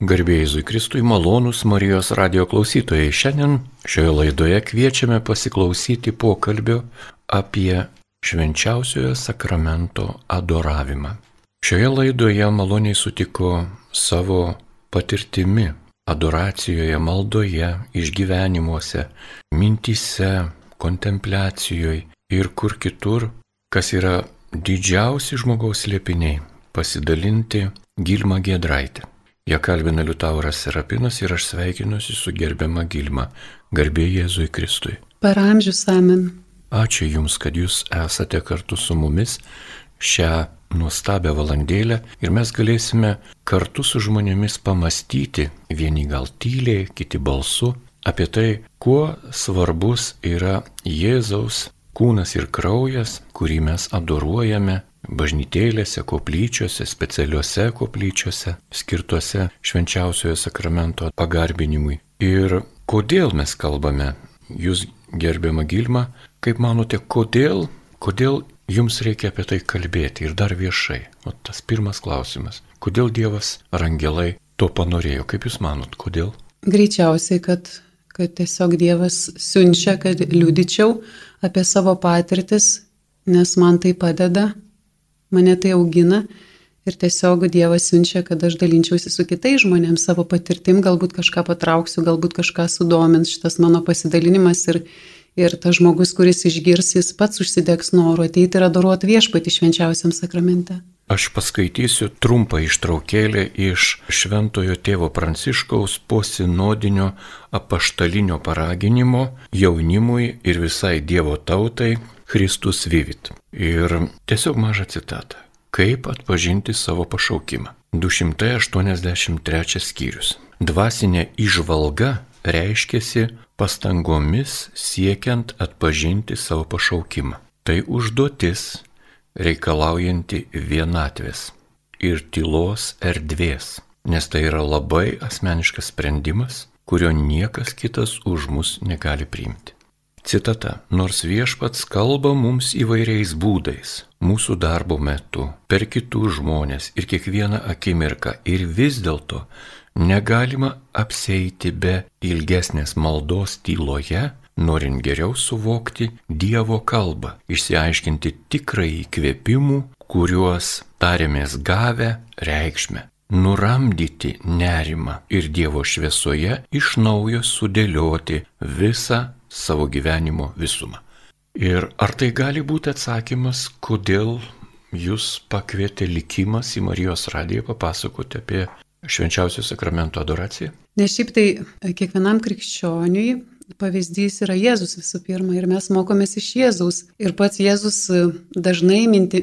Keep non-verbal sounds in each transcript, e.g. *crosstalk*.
Garbėjai Jėzui Kristui malonūs Marijos radio klausytojai. Šiandien šioje laidoje kviečiame pasiklausyti pokalbio apie švenčiausiojo sakramento adoravimą. Šioje laidoje maloniai sutiko savo patirtimi adoracijoje, maldoje, išgyvenimuose, mintise, kontempliacijoje ir kur kitur, kas yra didžiausi žmogaus liepiniai - pasidalinti Gilma Gedraitė. Ją kalbina Liutauras Serapinas ir aš sveikinuosi su gerbiama Gilma, garbė Jėzui Kristui. Per amžius amen. Ačiū Jums, kad Jūs esate kartu su mumis šią nuostabią valandėlę ir mes galėsime kartu su žmonėmis pamastyti, vieni gal tyliai, kiti balsu, apie tai, kuo svarbus yra Jėzaus kūnas ir kraujas, kurį mes adoruojame bažnytėlėse, koplyčiose, specialiuose koplyčiose, skirtuose švenčiausiojo sakramento pagarbinimui. Ir kodėl mes kalbame, jūs gerbiama Gilma, kaip manote, kodėl, kodėl jums reikia apie tai kalbėti ir dar viešai? O tas pirmas klausimas. Kodėl Dievas ar angelai to panorėjo? Kaip jūs manot, kodėl? Greičiausiai, kad, kad tiesiog Dievas siunčia, kad liudyčiau apie savo patirtis, nes man tai padeda mane tai augina ir tiesiog Dievas siunčia, kad aš dalinčiausi su kitais žmonėmis savo patirtim, galbūt kažką patrauksiu, galbūt kažką sudomins šitas mano pasidalinimas ir, ir tas žmogus, kuris išgirs, jis pats užsidegs noru ateiti ir adoruoti viešpati švenčiausiam sakramente. Aš paskaitysiu trumpą ištraukėlę iš Šventojo tėvo Pranciškaus posinodinio apaštalinio paraginimo jaunimui ir visai Dievo tautai Kristus vivit. Ir tiesiog mažą citatą. Kaip atpažinti savo pašaukimą. 283 skyrius. Dvasinė išvalga reiškiasi pastangomis siekiant atpažinti savo pašaukimą. Tai užduotis reikalaujanti vienatvės ir tylos erdvės, nes tai yra labai asmeniškas sprendimas, kurio niekas kitas už mus negali priimti. Citata. Nors viešpats kalba mums įvairiais būdais, mūsų darbo metu, per kitus žmonės ir kiekvieną akimirką, ir vis dėlto negalima apseiti be ilgesnės maldos tyloje, norint geriau suvokti Dievo kalbą, išsiaiškinti tikrai įkvėpimų, kuriuos tarėmės gavę reikšmę nuramdyti nerimą ir Dievo šviesoje iš naujo sudėlioti visą savo gyvenimo visumą. Ir ar tai gali būti atsakymas, kodėl jūs pakvietė likimas į Marijos radiją papasakoti apie švenčiausio sakramento adoraciją? Nes šiaip tai kiekvienam krikščioniui pavyzdys yra Jėzus visų pirma ir mes mokomės iš Jėzaus. Ir pats Jėzus dažnai minti,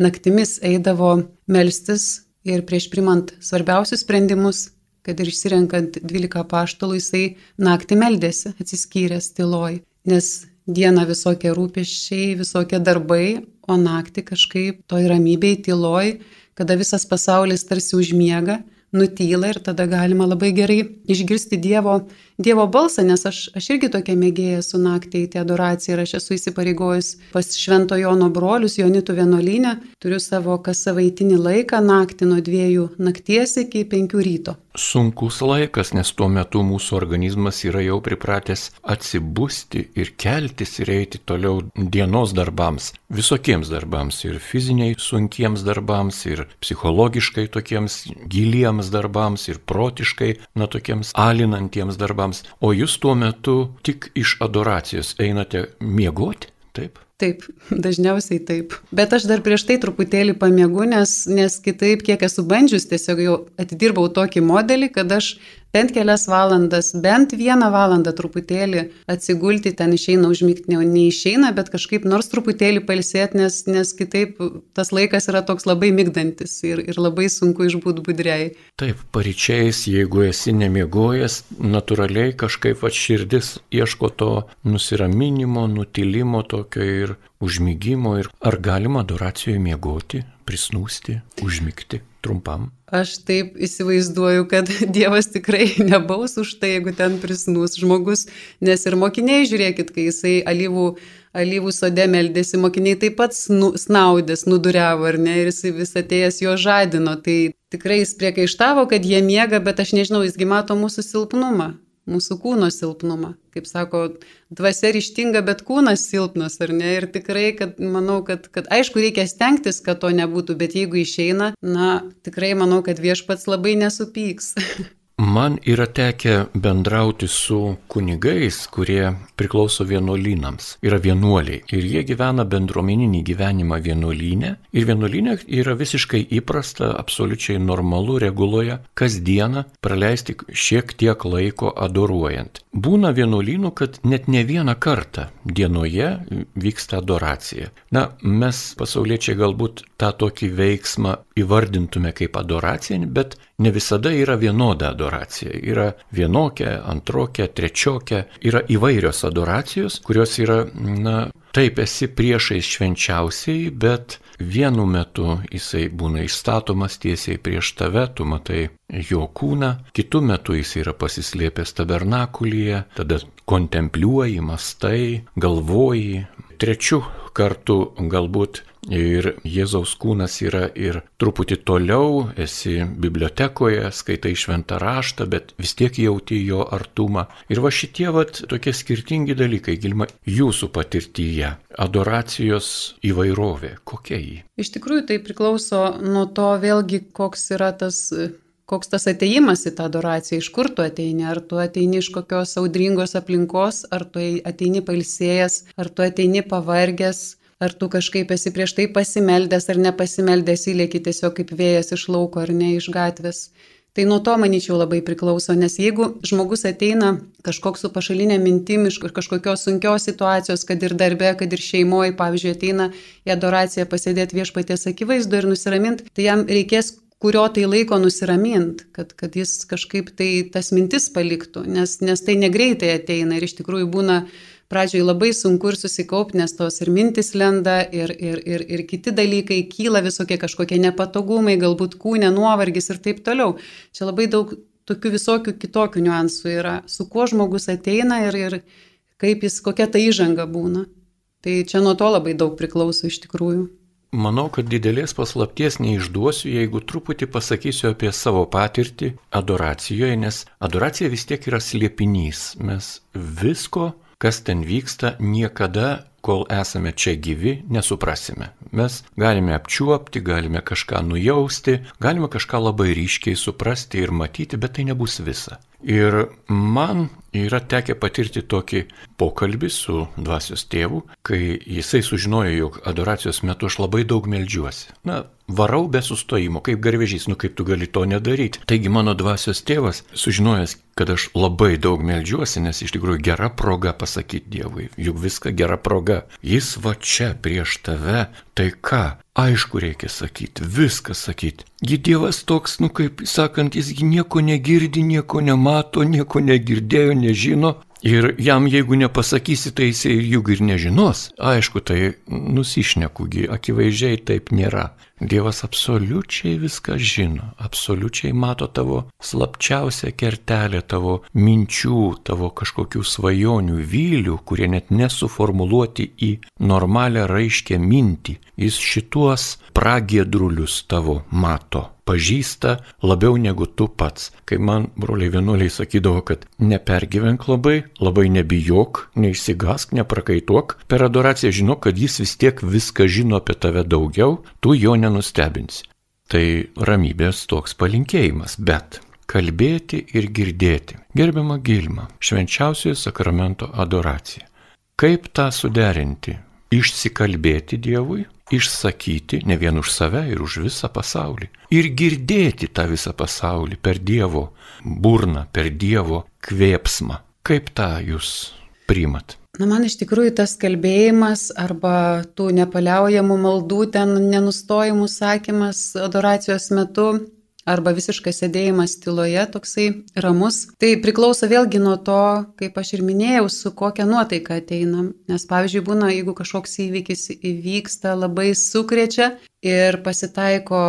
naktimis eidavo melstis ir prieš primant svarbiausius sprendimus kad ir išsirenkant 12 paštalų jisai naktį meldėsi, atsiskyręs tyloj, nes dieną visokie rūpeščiai, visokie darbai, o naktį kažkaip toj ramybėj, tyloj, kada visas pasaulis tarsi užmiega, nutyla ir tada galima labai gerai išgirsti Dievo, dievo balsą, nes aš, aš irgi tokia mėgėja su naktį į adoraciją ir aš esu įsipareigojus pas Švento Jono brolius Jonitų vienuolynę, turiu savo kas savaitinį laiką naktį nuo dviejų nakties iki penkių ryto sunkus laikas, nes tuo metu mūsų organizmas yra jau pripratęs atsibusti ir keltis ir eiti toliau dienos darbams, visokiems darbams, ir fiziniai sunkiems darbams, ir psichologiškai tokiems giliems darbams, ir protiškai, na, tokiems alinantiems darbams. O jūs tuo metu tik iš adoracijos einate miegoti, taip? Taip, dažniausiai taip. Bet aš dar prieš tai truputėlį pamiegu, nes, nes kitaip, kiek esu bandžius, tiesiog jau atidirbau tokį modelį, kad aš bent kelias valandas, bent vieną valandą truputėlį atsigulti, ten išeina užmygti, ne, neišeina, bet kažkaip nors truputėlį palsėti, nes, nes kitaip tas laikas yra toks labai mygdantis ir, ir labai sunku išbūti budriai. Taip, paryčiais, jeigu esi nemiegojęs, natūraliai kažkaip atširdis ieško to nusiraminimo, nutilimo tokio ir užmygimo ir ar galima adoracijoje miegoti, prisnūsti, užmygti trumpam? Aš taip įsivaizduoju, kad *laughs* Dievas tikrai nebaus už tai, jeigu ten prisnūs žmogus, nes ir mokiniai, žiūrėkit, kai jisai alyvų, alyvų sode meldėsi, mokiniai taip pat snu, snaudės, nuduriavo, ar ne, ir jisai vis atėjęs jo žadino, tai tikrai jis priekaištavo, kad jie miega, bet aš nežinau, jisgi mato mūsų silpnumą mūsų kūno silpnumą. Kaip sako, dvasia ryštinga, bet kūnas silpnas, ar ne? Ir tikrai, kad manau, kad, kad aišku, reikia stengtis, kad to nebūtų, bet jeigu išeina, na, tikrai manau, kad viešpats labai nesupyks. *laughs* Man yra tekę bendrauti su kunigais, kurie priklauso vienuolynams, yra vienuoliai ir jie gyvena bendruomeninį gyvenimą vienuolynę ir vienuolynė yra visiškai įprasta, absoliučiai normalu, reguloje kasdieną praleisti šiek tiek laiko adoruojant. Būna vienuolynų, kad net ne vieną kartą dienoje vyksta adoracija. Na, mes pasauliečiai galbūt tą tokį veiksmą įvardintume kaip adoraciją, bet ne visada yra vienoda adoracija. Yra vienokia, antrokia, trečiokia, yra įvairios adoracijos, kurios yra, na, taip esi priešais švenčiausiai, bet vienu metu jisai būna išstatomas tiesiai prieš tave, tu matai jo kūną, kitu metu jis yra pasislėpęs tabernakulyje, tada kontempliuoji, mastai, galvoji, trečiu kartu galbūt Ir Jėzaus kūnas yra ir truputį toliau, esi bibliotekoje, skaitai šventą raštą, bet vis tiek jauti jo artumą. Ir va šitie vat tokie skirtingi dalykai, gilma jūsų patirtyje. Adoracijos įvairovė, kokia jį? Iš tikrųjų tai priklauso nuo to vėlgi, koks yra tas koks tas ateimas į tą adoraciją, iš kur tu ateini, ar tu ateini iš kokios audringos aplinkos, ar tu ateini pailsėjęs, ar tu ateini pavargęs, ar tu kažkaip esi prieš tai pasimeldęs ar nepasimeldęs įlėki tiesiog kaip vėjas iš lauko ar ne iš gatvės. Tai nuo to, manyčiau, labai priklauso, nes jeigu žmogus ateina kažkoks su pašalinė mintim iš kažkokios sunkios situacijos, kad ir darbe, kad ir šeimoje, pavyzdžiui, ateina į adoraciją pasėdėti viešpatės akivaizdu ir nusiramint, tai jam reikės kurio tai laiko nusiramint, kad, kad jis kažkaip tai tas mintis paliktų, nes, nes tai negreitai ateina ir iš tikrųjų būna pradžioj labai sunku ir susikaupti, nes tos ir mintis lenda, ir, ir, ir, ir kiti dalykai kyla, visokie kažkokie nepatogumai, galbūt kūnė nuovargis ir taip toliau. Čia labai daug tokių visokių kitokių niuansų yra, su kuo žmogus ateina ir, ir kaip jis, kokia ta įžanga būna. Tai čia nuo to labai daug priklauso iš tikrųjų. Manau, kad didelės paslapties neišduosiu, jeigu truputį pasakysiu apie savo patirtį adoracijoje, nes adoracija vis tiek yra slėpinys. Mes visko kas ten vyksta, niekada, kol esame čia gyvi, nesuprasime. Mes galime apčiuopti, galime kažką nujausti, galime kažką labai ryškiai suprasti ir matyti, bet tai nebus visa. Ir man yra tekę patirti tokį pokalbį su dvasios tėvu, kai jisai sužinojo, jog adoracijos metu aš labai daug melžiuosi. Na, varau be sustojimo, kaip garvežys, nu kaip tu gali to nedaryti. Taigi mano dvasios tėvas, sužinojęs, kad aš labai daug melžiuosi, nes iš tikrųjų gera proga pasakyti Dievui, juk viską gera proga. Jis va čia prieš tave, tai ką? Aišku, reikia sakyti, viską sakyti. Gi Dievas toks, nu kaip sakant, jis nieko negirdi, nieko nemato, nieko negirdėjo, nežino. Ir jam, jeigu nepasakysi, tai jisai juk ir nežinos. Aišku, tai nusišnekugi, akivaizdžiai taip nėra. Dievas absoliučiai viską žino, absoliučiai mato tavo slapčiausią kertelę, tavo minčių, tavo kažkokių svajonių, vylių, kurie net nesuformuluoti į normalią raiškę mintį. Jis šituos pragėdrulius tavo mato pažįsta labiau negu tu pats. Kai man broliai vienuoliai sakydavo, kad nepergyvenk labai, labai nebijok, neišsigask, neprakaituok, per adoraciją žinok, kad jis vis tiek viską žino apie tave daugiau, tu jo nenustebinsi. Tai ramybės toks palinkėjimas, bet kalbėti ir girdėti. Gerbiama Gilma, švenčiausiojo sakramento adoracija. Kaip tą suderinti? Išsikalbėti Dievui, išsakyti ne vien už save ir už visą pasaulį. Ir girdėti tą visą pasaulį per Dievo burną, per Dievo kvėpsmą. Kaip tą jūs priimat? Na, man iš tikrųjų tas kalbėjimas arba tų nepaliaujamų maldų, ten nenustojimų sakymas adoracijos metu, arba visiškas sėdėjimas tyloje, toksai ramus. Tai priklauso vėlgi nuo to, kaip aš ir minėjau, su kokia nuotaika ateinam. Nes pavyzdžiui, būna, jeigu kažkoks įvykis įvyksta, labai sukrečia ir pasitaiko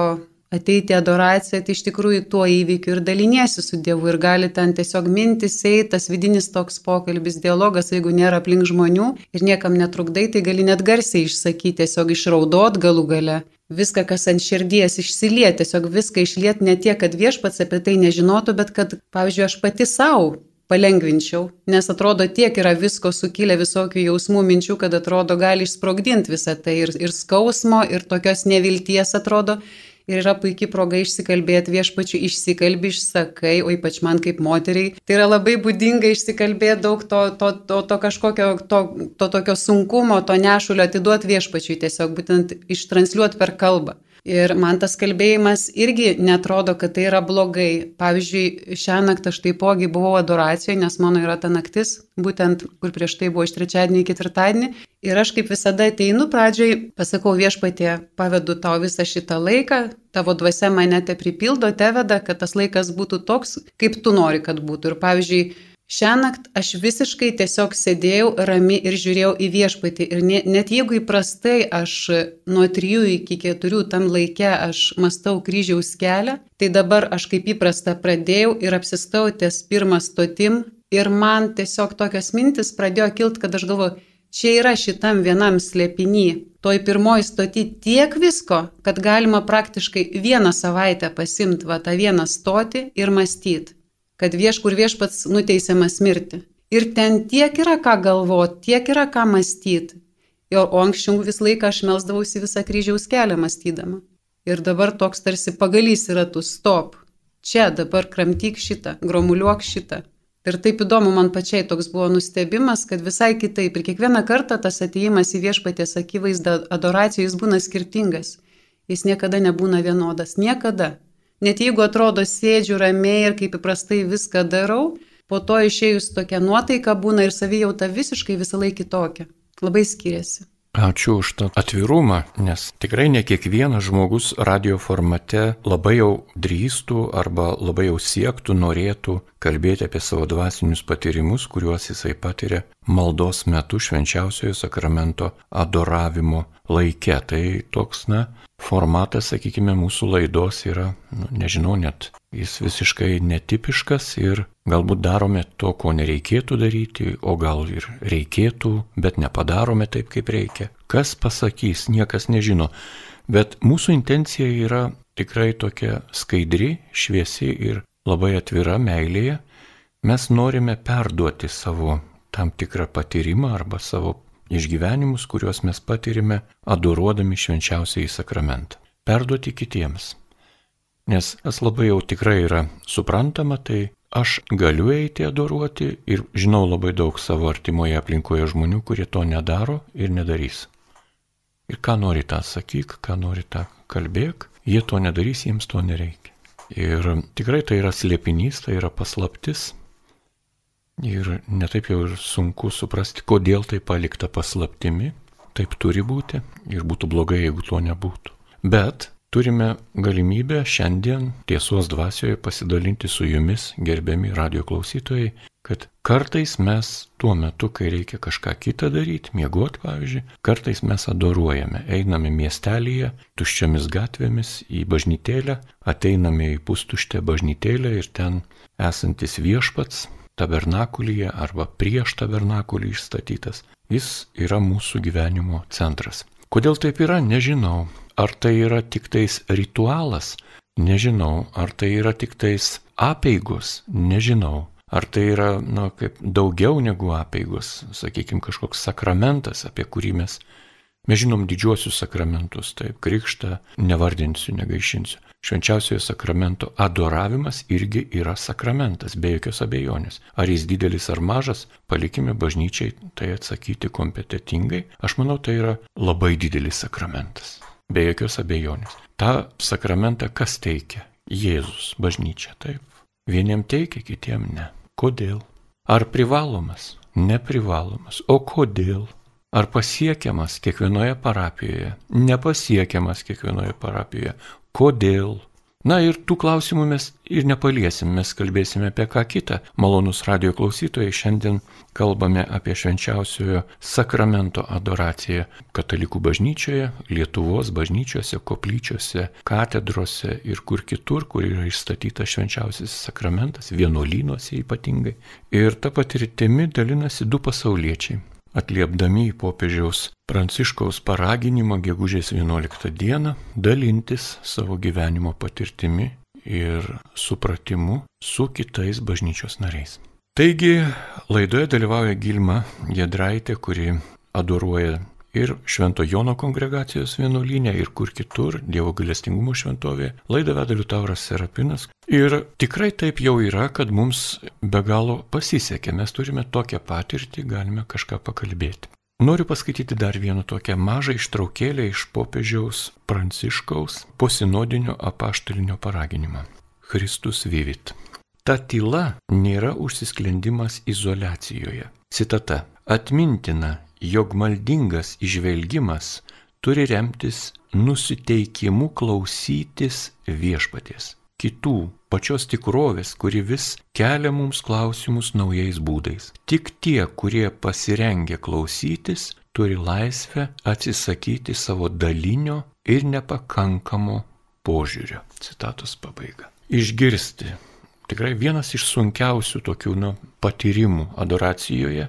ateiti adoraciją, tai iš tikrųjų tuo įvykiu ir daliniesi su Dievu ir gali ten tiesiog mintis tas vidinis toks pokalbis, dialogas, jeigu nėra aplink žmonių ir niekam netrukdai, tai gali net garsiai išsakyti, tiesiog išraudot galų gale. Viską, kas ant širdies išsiliet, tiesiog viską išliet ne tiek, kad viešpats apie tai nežinotų, bet kad, pavyzdžiui, aš pati savo palengvinčiau, nes atrodo tiek yra visko sukilę visokių jausmų, minčių, kad atrodo gali išsprogdinti visą tai ir, ir skausmo, ir tokios nevilties atrodo ir yra puikiai proga išsikalbėti viešpačiu, išsikalbi, išsakai, o ypač man kaip moteriai. Tai yra labai būdinga išsikalbėti daug to, to, to, to kažkokio, to, to tokio sunkumo, to nešulio atiduoti viešpačiui, tiesiog būtent ištransliuoti per kalbą. Ir man tas kalbėjimas irgi netrodo, kad tai yra blogai. Pavyzdžiui, šią naktį aš taipogi buvau adoracijoje, nes mano yra ta naktis, būtent kur prieš tai buvo iš trečiadienį į ketvirtadienį. Ir aš kaip visada ateinu pradžioj, pasakau viešpatie, pavedu tau visą šitą laiką, tavo dvasia mane te pripildo, te veda, kad tas laikas būtų toks, kaip tu nori, kad būtų. Ir pavyzdžiui, Šiąnakt aš visiškai tiesiog sėdėjau rami ir žiūrėjau į viešpatį. Ir ne, net jeigu įprastai aš nuo 3 iki 4 tam laikė aš mastau kryžiaus kelią, tai dabar aš kaip įprasta pradėjau ir apsistau ties pirmą stotim. Ir man tiesiog tokios mintis pradėjo kilti, kad aš galvoju, čia yra šitam vienam slėpiny. Toj pirmoji stoti tiek visko, kad galima praktiškai vieną savaitę pasimti va tą vieną stotį ir mąstyti kad vieškur viešpats nuteisiamas mirti. Ir ten tiek yra ką galvoti, tiek yra ką mąstyti. O anksčiau visą laiką aš melsdavausi visą kryžiaus kelią mąstydama. Ir dabar toks tarsi pagalys yra tu stop. Čia dabar kramtyk šitą, gromuliuok šitą. Ir taip įdomu man pačiai toks buvo nustebimas, kad visai kitaip. Ir kiekvieną kartą tas ateimas į viešpatės akivaizdą adoracijų jis būna skirtingas. Jis niekada nebūna vienodas. Niekada. Net jeigu atrodo sėdžiu ramiai ir kaip įprastai viską darau, po to išėjus tokia nuotaika būna ir savijauta visiškai visą laiką kitokia. Labai skiriasi. Ačiū už tą atvirumą, nes tikrai ne kiekvienas žmogus radio formate labai jau drįstų arba labai jau siektų, norėtų kalbėti apie savo dvasinius patyrimus, kuriuos jisai patiria maldos metu švenčiausiojo sakramento adoravimo laike. Tai toks, na, formatas, sakykime, mūsų laidos yra, nu, nežinau, net jis visiškai netipiškas ir galbūt darome to, ko nereikėtų daryti, o gal ir reikėtų, bet nepadarome taip, kaip reikia. Kas pasakys, niekas nežino. Bet mūsų intencija yra tikrai tokia skaidri, šviesi ir labai atvira meilėje. Mes norime perduoti savo tam tikrą patyrimą arba savo išgyvenimus, kuriuos mes patirime adoruodami švenčiausiai sakramentą. Perduoti kitiems. Nes tas labai jau tikrai yra suprantama, tai aš galiu eiti adoruoti ir žinau labai daug savo artimoje aplinkoje žmonių, kurie to nedaro ir nedarys. Ir ką nori tą sakyk, ką nori tą kalbėk, jie to nedarys, jiems to nereikia. Ir tikrai tai yra slėpinys, tai yra paslaptis, Ir netaip jau ir sunku suprasti, kodėl tai palikta paslaptimi. Taip turi būti ir būtų blogai, jeigu to nebūtų. Bet turime galimybę šiandien tiesos dvasioje pasidalinti su jumis, gerbiami radio klausytojai, kad kartais mes tuo metu, kai reikia kažką kitą daryti, miegoti pavyzdžiui, kartais mes adoruojame, einame miestelėje, tuščiomis gatvėmis į bažnytėlę, ateiname į pustuštę bažnytėlę ir ten esantis viešpats tabernakulyje arba prieš tabernakulį išstatytas, jis yra mūsų gyvenimo centras. Kodėl taip yra, nežinau. Ar tai yra tik tais ritualas, nežinau. Ar tai yra tik tais apėgos, nežinau. Ar tai yra, na, kaip daugiau negu apėgos, sakykime, kažkoks sakramentas, apie kurį mes Mes žinom didžiuosius sakramentus, taip, krikštą nevardinsiu, negaišinsiu. Švenčiausiojo sakramento adoravimas irgi yra sakramentas, be jokios abejonės. Ar jis didelis ar mažas, palikime bažnyčiai tai atsakyti kompetitingai. Aš manau, tai yra labai didelis sakramentas, be jokios abejonės. Ta sakramentą kas teikia? Jėzus, bažnyčia, taip. Vieniem teikia, kitiem ne. Kodėl? Ar privalomas? Neprivalomas. O kodėl? Ar pasiekiamas kiekvienoje parapijoje? Nepasiekiamas kiekvienoje parapijoje. Kodėl? Na ir tų klausimų mes ir nepaliesim, mes kalbėsime apie ką kitą. Malonus radio klausytojai, šiandien kalbame apie švenčiausiojo sakramento adoraciją katalikų bažnyčioje, Lietuvos bažnyčiose, koplyčiose, katedrose ir kur kitur, kur yra išstatytas švenčiausias sakramentas, vienuolynuose ypatingai. Ir ta patirtimi dalinasi du pasauliečiai atliepdami į popiežiaus Pranciškaus paraginimą gegužės 11 dieną dalintis savo gyvenimo patirtimi ir supratimu su kitais bažnyčios nariais. Taigi laidoje dalyvauja Gilma Gedraitė, kuri adoruoja ir Švento Jono kongregacijos vienuolynė, ir kur kitur, Dievo galestingumo šventovė. Laidą veda Liutauras Serapinas. Ir tikrai taip jau yra, kad mums be galo pasisekė. Mes turime tokią patirtį, galime kažką pakalbėti. Noriu paskaityti dar vieną tokią mažą ištraukėlę iš popiežiaus Pranciškaus posinodinio apaštalinio paraginimo. Kristus vivit. Ta tyla nėra užsisklendimas izolacijoje. Citata. Atmintina, jog maldingas išvelgimas turi remtis nusiteikimu klausytis viešpaties, kitų, pačios tikrovės, kuri vis kelia mums klausimus naujais būdais. Tik tie, kurie pasirengia klausytis, turi laisvę atsisakyti savo dalinio ir nepakankamo požiūrio. Citatos pabaiga. Išgirsti. Tikrai vienas iš sunkiausių tokių nu, patyrimų adoracijoje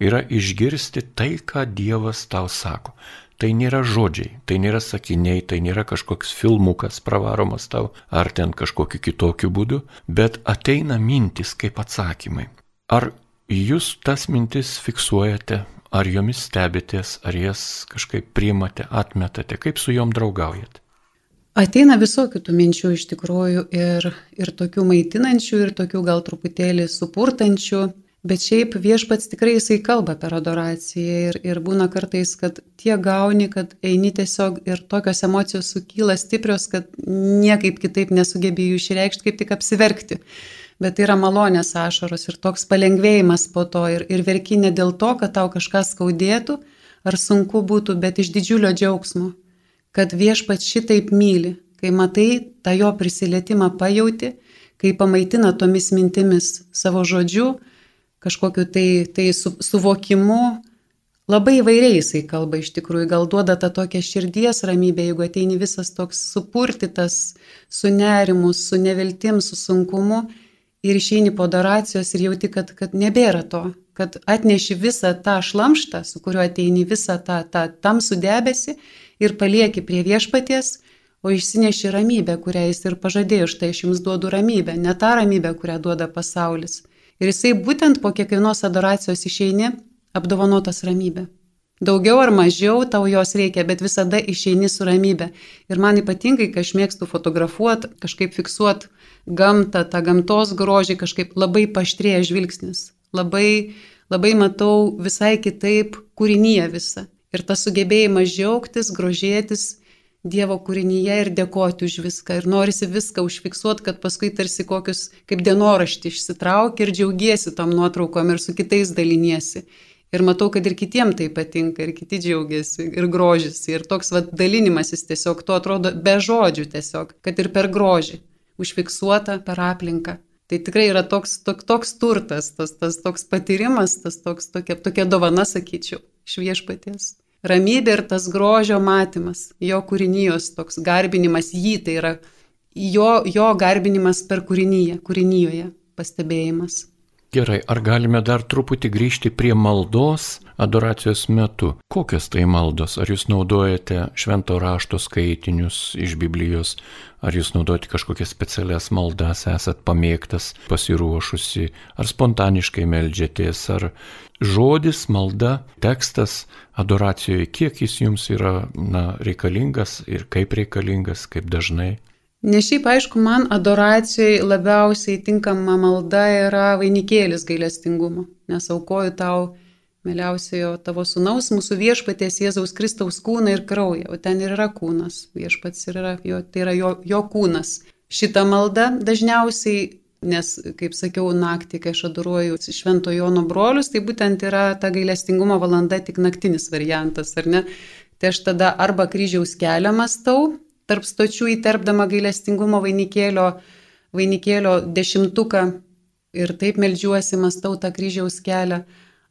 yra išgirsti tai, ką Dievas tau sako. Tai nėra žodžiai, tai nėra sakiniai, tai nėra kažkoks filmukas pravaromas tau, ar ten kažkokiu kitokiu būdu, bet ateina mintis kaip atsakymai. Ar jūs tas mintis fiksuojate, ar jomis stebitės, ar jas kažkaip priimate, atmetate, kaip su jom draugaujate? Ateina visokių tų minčių iš tikrųjų ir, ir tokių maitinančių, ir tokių gal truputėlį supurtančių, Bet šiaip viešpats tikrai jisai kalba per adoraciją ir, ir būna kartais, kad tie gauni, kad eini tiesiog ir tokios emocijos sukyla stiprios, kad niekaip kitaip nesugebėjai jų išreikšti, kaip tik apsiverkti. Bet tai yra malonės ašaros ir toks palengvėjimas po to ir, ir verki ne dėl to, kad tau kažkas skaudėtų ar sunku būtų, bet iš didžiulio džiaugsmo, kad viešpats šitaip myli, kai matai tą jo prisilietimą pajauti, kai pamaitina tomis mintimis savo žodžiu, kažkokiu tai, tai su, suvokimu. Labai įvairiai jisai kalba iš tikrųjų, gal duoda tą tokią širdies ramybę, jeigu ateini visas toks supurtytas, su nerimu, su neviltim, su sunkumu ir išeini po adoracijos ir jauti, kad, kad nebėra to, kad atneši visą tą šlamštą, su kuriuo ateini visą tą, tą tamsų debesį ir palieki prie viešpaties, o išsineši ramybę, kurią jis ir pažadėjo, štai aš jums duodu ramybę, ne tą ramybę, kurią duoda pasaulis. Ir jisai būtent po kiekvienos adoracijos išeini apdovanotas ramybė. Daugiau ar mažiau tau jos reikia, bet visada išeini su ramybė. Ir man ypatingai, kai aš mėgstu fotografuoti, kažkaip fiksuoti gamtą, tą gamtos grožį, kažkaip labai paštrėja žvilgsnis. Labai, labai matau visai kitaip kūrinyje visą. Ir tas sugebėjimas džiaugtis, grožėtis Dievo kūrinyje ir dėkoti už viską. Ir norisi viską užfiksuoti, kad paskui tarsi kokius kaip dienoraštį išsitrauki ir džiaugiesi tom nuotraukom ir su kitais daliniesi. Ir matau, kad ir kitiem tai patinka, ir kiti džiaugiasi, ir grožisi. Ir toks vad dalinimasis tiesiog to atrodo be žodžių tiesiog, kad ir per grožį, užfiksuota per aplinką. Tai tikrai yra toks, tok, toks turtas, tas, tas toks patyrimas, tas toks, tokia, tokia dovana, sakyčiau, iš viešpaties ramybė ir tas grožio matymas, jo kūrinijos toks garbinimas jį, tai yra jo, jo garbinimas per kūrinyje, kūrinyjoje pastebėjimas. Gerai, ar galime dar truputį grįžti prie maldos adoracijos metu? Kokios tai maldos? Ar jūs naudojate švento rašto skaitinius iš Biblijos, ar jūs naudojate kažkokias specialias maldas, esat pamėgtas, pasiruošusi, ar spontaniškai melžiatės, ar žodis, malda, tekstas adoracijoje, kiek jis jums yra na, reikalingas ir kaip reikalingas, kaip dažnai? Ne šiaip aišku, man adoracijai labiausiai tinkama malda yra vainikėlis gailestingumo, nes aukoju tau, mėliausiojo tavo sunaus, mūsų viešpaties Jėzaus Kristaus kūną ir kraują, o ten ir yra kūnas, viešpats ir yra, jo, tai yra jo, jo kūnas. Šitą maldą dažniausiai, nes, kaip sakiau, naktį, kai aš adoruoju Švento Jono brolius, tai būtent yra ta gailestingumo valanda tik naktinis variantas, ar ne? Tai aš tada arba kryžiaus kelią mastau, tarp stočių įterpdama gailestingumo vainikėlio, vainikėlio dešimtuką ir taip melžiuosi, mastau tą kryžiaus kelią.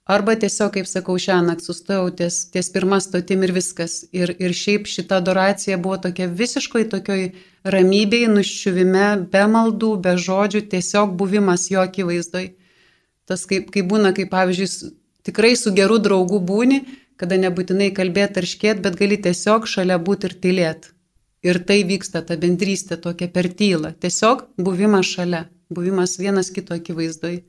Arba tiesiog, kaip sakau, šią naktį sustojau ties, ties pirmą stotim ir viskas. Ir, ir šiaip šita adoracija buvo tokia visiškai tokioj ramybėj, nuščiuvime, be maldų, be žodžių, tiesiog buvimas jo akivaizdoj. Tas kaip, kaip būna, kaip pavyzdžiui, tikrai su geru draugu būni, kada nebūtinai kalbėti ar škėt, bet gali tiesiog šalia būti ir tylėti. Ir tai vyksta, ta bendrystė tokia per tylą. Tiesiog buvimas šalia, buvimas vienas kito akivaizdoj.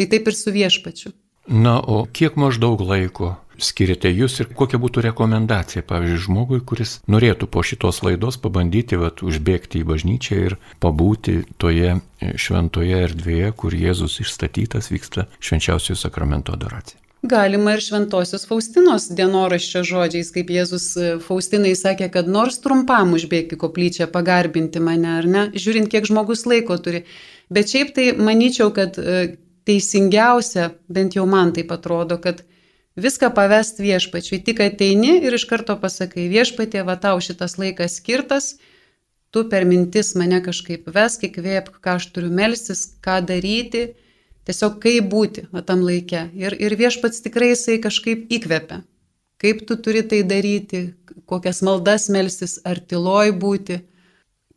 Tai taip ir su viešpačiu. Na, o kiek maždaug laiko skiriate jūs ir kokia būtų rekomendacija, pavyzdžiui, žmogui, kuris norėtų po šitos laidos pabandyti vat, užbėgti į bažnyčią ir pabūti toje šventoje erdvėje, kur Jėzus išstatytas vyksta švenčiausiojo sakramento adoracija. Galima ir šventosios Faustinos dienoraščio žodžiais, kaip Jėzus e, Faustinai sakė, kad nors trumpam užbėgti koplyčią, pagarbinti mane, ar ne, žiūrint, kiek žmogus laiko turi. Bet šiaip tai manyčiau, kad e, teisingiausia, bent jau man taip atrodo, kad viską pavest viešpačiui. Tik ateini ir iš karto pasakai, viešpatie, va tau šitas laikas skirtas, tu per mintis mane kažkaip vesk, įkvėp, ką aš turiu melstis, ką daryti, tiesiog kaip būti va, tam laikė. Ir, ir viešpats tikrai jisai kažkaip įkvepia. Kaip tu turi tai daryti, kokias maldas melstis, ar tyloj būti,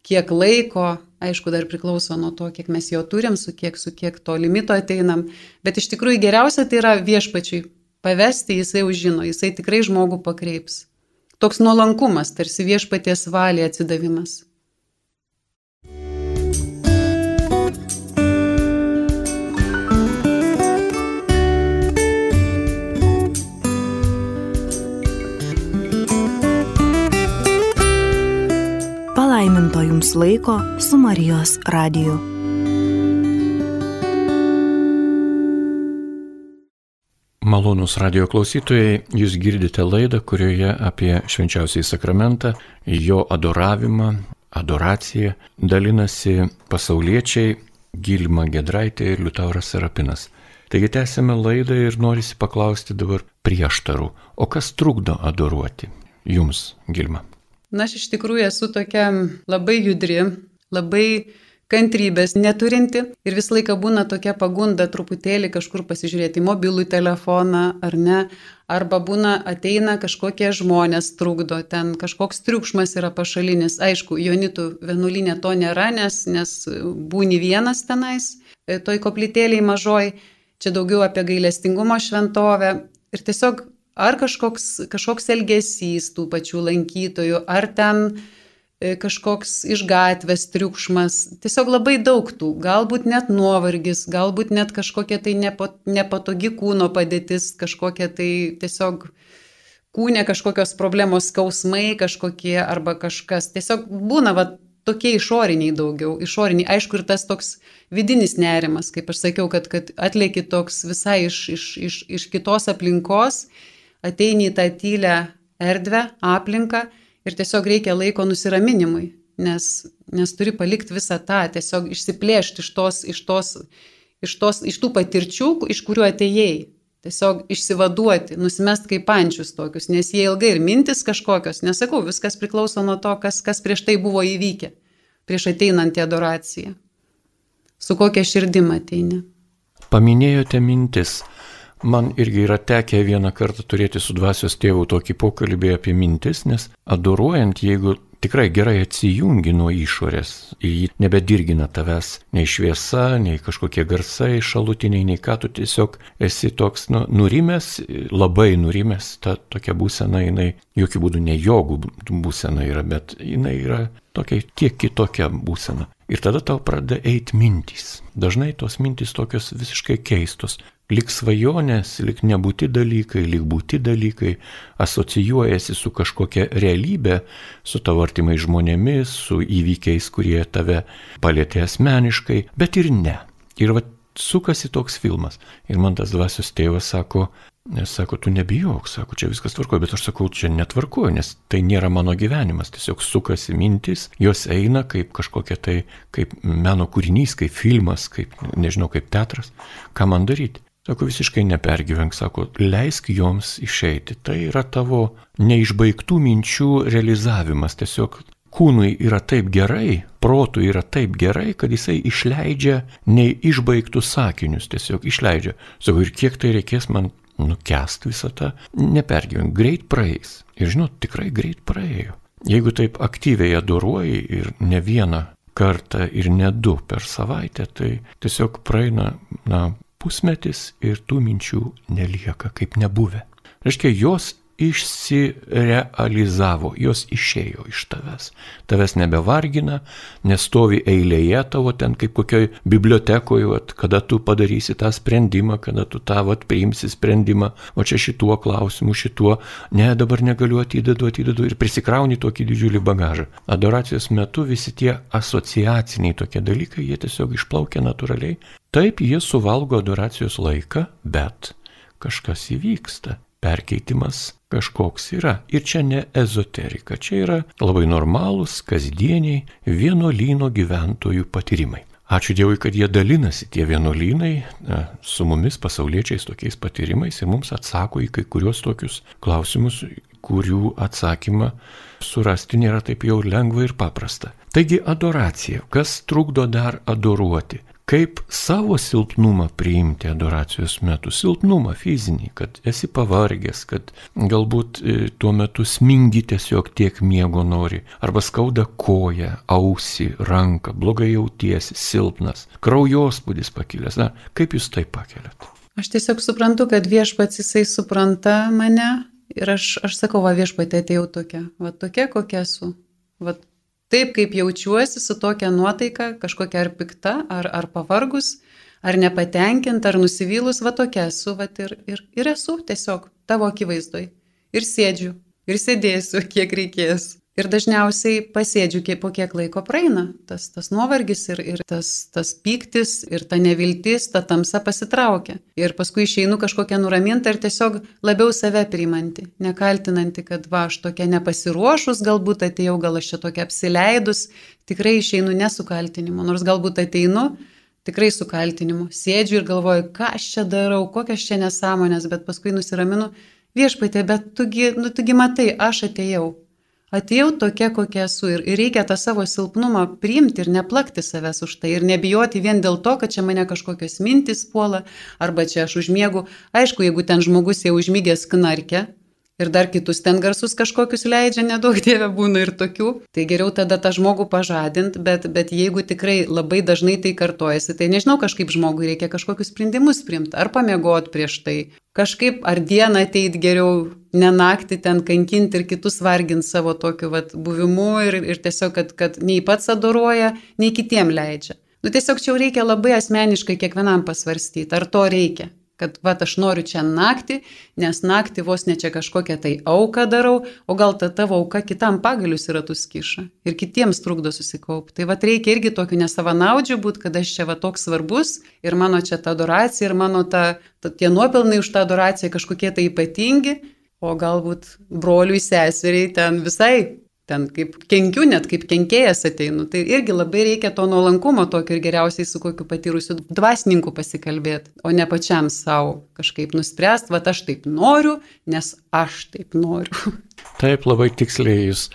kiek laiko, Aišku, dar priklauso nuo to, kiek mes jo turim, su kiek, su kiek to limito ateinam. Bet iš tikrųjų geriausia tai yra viešpačiui pavesti, jisai jau žino, jisai tikrai žmogų pakreips. Toks nuolankumas, tarsi viešpaties valiai atsidavimas. Palaiminto jums laiko su Marijos radiju. Malonus radio klausytojai, jūs girdite laidą, kurioje apie švenčiausiai sakramentą, jo adoravimą, adoraciją dalinasi pasauliečiai Gilma Gedraitė ir Liutauras Serapinas. Taigi tęsime laidą ir norisi paklausti dabar prieštarų, o kas trukdo adoruoti jums, Gilma? Na, aš iš tikrųjų esu tokia labai judri, labai kantrybės neturinti ir visą laiką būna tokia pagunda truputėlį kažkur pasižiūrėti į mobilų telefoną ar ne, arba būna ateina kažkokie žmonės trukdo, ten kažkoks triukšmas yra pašalinis. Aišku, jonitų vienuolinė to nėra, nes, nes būni vienas tenais, e, toj koplytėliai mažoj, čia daugiau apie gailestingumo šventovę ir tiesiog ar kažkoks, kažkoks elgesys tų pačių lankytojų, ar ten e, kažkoks iš gatvės triukšmas, tiesiog labai daug tų, galbūt net nuovargis, galbūt net kažkokia tai nepatogi kūno padėtis, kažkokia tai tiesiog kūne kažkokios problemos, skausmai kažkokie arba kažkas, tiesiog būna va, tokie išoriniai daugiau, išoriniai, aišku, ir tas toks vidinis nerimas, kaip aš sakiau, kad, kad atlieki toks visai iš, iš, iš, iš kitos aplinkos ateini į tą tylę erdvę, aplinką ir tiesiog reikia laiko nusiraminimui, nes, nes turi palikti visą tą, tiesiog išsiplėšti iš, tos, iš, tos, iš, tos, iš tų patirčių, iš kurių atėjai. Tiesiog išsivaduoti, nusimest kaip pančius tokius, nes jie ilgai ir mintis kažkokios, nesakau, viskas priklauso nuo to, kas, kas prieš tai buvo įvykę, prieš ateinant į adoraciją. Su kokia širdim ateini. Paminėjote mintis. Man irgi yra tekę vieną kartą turėti su dvasios tėvu tokį pokalbį apie mintis, nes adoruojant, jeigu tikrai gerai atsijungi nuo išorės, jį nebedirgina tavęs nei šviesa, nei kažkokie garsai šalutiniai, nei ką tu tiesiog esi toks nu, nurimęs, labai nurimęs, ta tokia būsena, jinai jokių būdų ne jogų būsena yra, bet jinai yra tokia kiek kitokia būsena. Ir tada tau pradeda eiti mintys. Dažnai tos mintys tokios visiškai keistos lik svajonės, lik nebūti dalykai, lik būti dalykai, asocijuojasi su kažkokia realybė, su tavo artimai žmonėmis, su įvykiais, kurie tave palėtė asmeniškai, bet ir ne. Ir va sukasi toks filmas. Ir man tas dvasios tėvas sako, Nes sako, tu nebijok, sako, čia viskas tvarkoja, bet aš sakau, čia netvarkoja, nes tai nėra mano gyvenimas, tiesiog sukasi mintis, jos eina kaip kažkokia tai, kaip meno kūrinys, kaip filmas, kaip, nežinau, kaip teatras, ką man daryti. Sako, visiškai nepergyvenk, sako, leisk joms išeiti. Tai yra tavo neišbaigtų minčių realizavimas. Tiesiog kūnui yra taip gerai, protui yra taip gerai, kad jisai išleidžia neišbaigtus sakinius, tiesiog išleidžia. Sakau, ir kiek tai reikės man nukest visą tą, nepergyvent, greit praeis. Ir žinot, tikrai greit praėjo. Jeigu taip aktyviai adoruoji ir ne vieną kartą ir ne du per savaitę, tai tiesiog praeina, na, pusmetis ir tų minčių nelieka kaip nebuvę. Reiškia, jos išsirealizavo, jos išėjo iš tavęs. Tavęs nebevargina, nestovi eilėje tavo ten kaip kokioj bibliotekoje, vat, kada tu padarysi tą sprendimą, kada tu tą vat, priimsi sprendimą, o čia šituo klausimu, šituo, ne, dabar negaliu atidedu, atidedu ir prisikrauni tokį didžiulį bagažą. Adoracijos metu visi tie asociaciniai tokie dalykai, jie tiesiog išplaukia natūraliai. Taip, jie suvalgo adoracijos laiką, bet kažkas įvyksta perkeitimas kažkoks yra. Ir čia ne ezoterika, čia yra labai normalūs, kasdieniai vienuolyno gyventojų patyrimai. Ačiū Dievui, kad jie dalinasi tie vienuolynai su mumis pasauliečiais tokiais patyrimais ir mums atsako į kai kurios tokius klausimus, kurių atsakymą surasti nėra taip jau lengva ir paprasta. Taigi adoracija. Kas trukdo dar adoruoti? Kaip savo silpnumą priimti adoracijos metu. Silpnumą fizinį, kad esi pavargęs, kad galbūt e, tuo metu smingi tiesiog tiek miego nori, arba skauda koją, ausį, ranką, blogai jautiesi, silpnas, kraujospūdis pakilęs. Na, kaip jūs tai pakeliat? Aš tiesiog suprantu, kad viešpats jisai supranta mane ir aš, aš sakau, va viešpatė atėjau tokia, va tokia kokia esu. Va taip, kaip jaučiuosi su tokia nuotaika, kažkokia ar pikta, ar, ar pavargus, ar nepatenkinta, ar nusivylus, va tokia esu, va ir, ir, ir esu tiesiog tavo akivaizdoj. Ir sėdžiu, ir sėdėsiu, kiek reikės. Ir dažniausiai pasėdžiu, kiek, po kiek laiko praeina tas, tas nuovargis ir, ir tas, tas pyktis ir ta neviltis, ta tamsa pasitraukia. Ir paskui išeinu kažkokią nuramintą ir tiesiog labiau save priimanti, nekaltinanti, kad va, aš tokia nepasiruošus, galbūt atėjau, gal aš čia tokia apsileidus, tikrai išeinu nesu kaltinimu, nors galbūt ateinu tikrai su kaltinimu. Sėdžiu ir galvoju, ką aš čia darau, kokias čia nesąmonės, bet paskui nusiraminu, viešpatė, bet tugi, nu, tugi matai, aš atėjau Atėjau tokia, kokia esu ir, ir reikia tą savo silpnumą priimti ir neplakti savęs už tai ir nebijoti vien dėl to, kad čia mane kažkokios mintis puola arba čia aš užmiegu. Aišku, jeigu ten žmogus jau užmygęs knarkia, ir dar kitus ten garsus kažkokius leidžia, nedaug dievė būna ir tokių, tai geriau tada tą žmogų pažadint, bet, bet jeigu tikrai labai dažnai tai kartojasi, tai nežinau, kažkaip žmogui reikia kažkokius sprendimus priimti, ar pamiegot prieš tai, kažkaip ar dieną ateit geriau, ne naktį ten kankinti ir kitus varginti savo tokiu vat, buvimu ir, ir tiesiog, kad, kad nei pats adoruoja, nei kitiem leidžia. Nu tiesiog čia reikia labai asmeniškai kiekvienam pasvarstyti, ar to reikia kad va aš noriu čia naktį, nes naktį vos ne čia kažkokią tai auką darau, o gal ta tavo auka kitam pagalius yra tuskiša ir kitiems trukdo susikaupti. Tai va reikia irgi tokių nesavanaudžių būti, kad aš čia va toks svarbus ir mano čia ta adoracija ir mano ta, ta, tie nuopelnai už tą adoraciją kažkokie tai ypatingi, o galbūt broliui seseriai ten visai ten kaip kenkiu, net kaip kenkėjas ateinu. Tai irgi labai reikia to nuolankumo tokio ir geriausiai su kokiu patyrusiu dvasininku pasikalbėti, o ne pačiam savo kažkaip nuspręsti, va aš taip noriu, nes aš taip noriu. *laughs* Taip, labai tiksliai jūs,